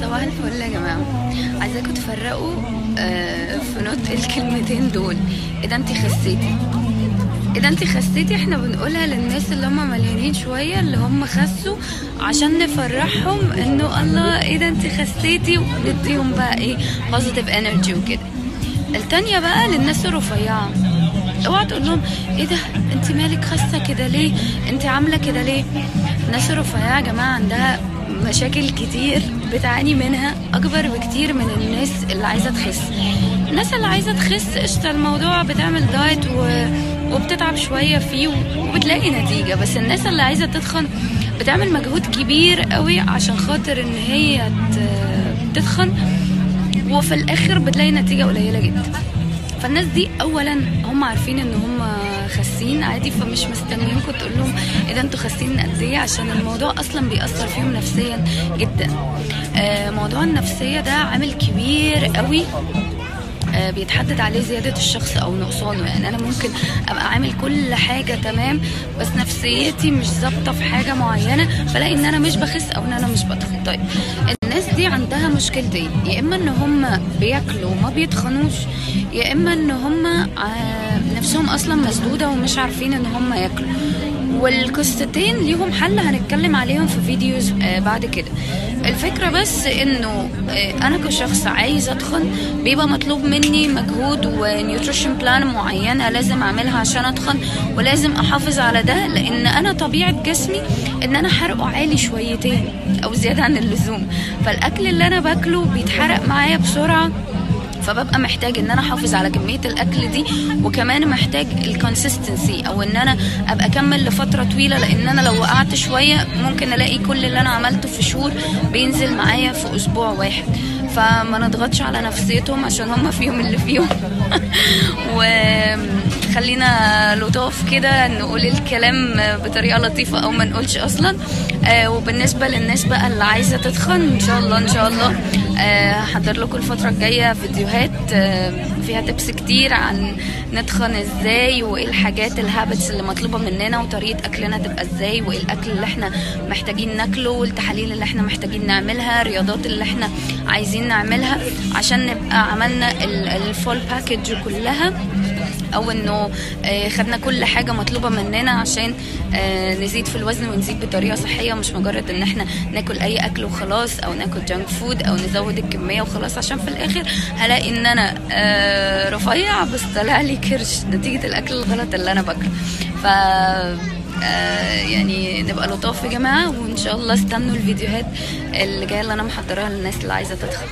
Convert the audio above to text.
صباح الفل يا جماعة. عايزاكم تفرقوا آه، في نطق الكلمتين دول. إيه ده خسيتي. إيه ده خسيتي إحنا بنقولها للناس اللي هم مليانين شوية اللي هم خسوا عشان نفرحهم إنه الله إيه ده خسيتي ونديهم بقى إيه positive energy وكده. التانية بقى للناس الرفيعة. اوعى تقول لهم إيه ده؟ انت مالك خاسه كده ليه؟ انت عاملة كده ليه؟ الناس الرفيعه يا جماعة عندها مشاكل كتير بتعاني منها أكبر بكتير من الناس اللي عايزة تخس. الناس اللي عايزة تخس قشطة الموضوع بتعمل دايت و... وبتتعب شوية فيه وبتلاقي نتيجة. بس الناس اللي عايزة تتخن بتعمل مجهود كبير قوي عشان خاطر إن هي تتخن وفي الآخر بتلاقي نتيجة قليلة جدا. فالناس دي اولا هم عارفين إن هم خاسين عادي فمش مستنيينكم تقول لهم إيه ده أنتوا خاسين قد إيه عشان الموضوع أصلا بيأثر فيهم نفسيا جدا. آه، موضوع النفسية ده عامل كبير قوي. بيتحدد عليه زيادة الشخص أو نقصانه. يعني أنا ممكن أبقى عامل كل حاجة تمام بس نفسيتي مش ظابطة في حاجة معينة فلاقي إن أنا مش بخس أو إن أنا مش بتخن طيب الناس دي عندها مشكلتين يا إما إن هم بياكلوا وما بيتخنوش يا إما إن هم آه، نفسهم أصلا مسدودة ومش عارفين إن هم ياكلوا. والقصتين ليهم حل هنتكلم عليهم في videos آه، بعد كده. الفكرة بس إنه آه، أنا كشخص عايز اتخن بيبقى مطلوب مني مجهود و nutrition plan معينة لازم أعملها عشان اتخن ولازم أحافظ على ده لأن أنا طبيعة جسمي إن أنا حرقه عالي شويتين أو زيادة عن اللزوم. فالأكل اللي أنا باكله بيتحرق معايا بسرعة فببقى محتاج إن أنا أحافظ على كمية الأكل دي وكمان محتاج الكونسيستنسي أو إن أنا أبقى أكمل لفترة طويلة لأن أنا لو وقعت شوية ممكن ألاقي كل اللي أنا عملته في شهور بينزل معايا في أسبوع واحد. فما نضغطش على نفسيتهم عشان هم فيهم اللي فيهم. وخلينا لطاف كده نقول الكلام بطريقة لطيفة أو ما نقولش أصلا. آه، وبالنسبة للناس بقى اللي عايزة تتخن إن شاء الله إن شاء الله. آه، هحضر لكم الفترة الجاية فيديوهات آه، فيها tips كتير عن نتخن إزاي وإيه الحاجات ال habits اللي مطلوبة مننا وطريقة أكلنا تبقى إزاي وإيه الأكل اللي إحنا محتاجين ناكله والتحاليل اللي إحنا محتاجين نعملها الرياضات اللي إحنا عايزين نعملها عشان نبقى عملنا ال full package كلها. أو انه آه، خدنا كل حاجة مطلوبة مننا عشان آه، نزيد في الوزن ونزيد بطريقة صحية مش مجرد ان إحنا ناكل اي اكل وخلاص أو ناكل جانك فود أو نزود الكمية وخلاص عشان في الآخر هلاقي ان أنا آه، رفيع بس طلع لي كرش. نتيجة الاكل الغلط اللي أنا باكله. ف يعني نبقى لطاف يا جماعة وان شاء الله استنوا الفيديوهات اللي جاية اللي أنا محضراها للناس اللي عايزة تدخل.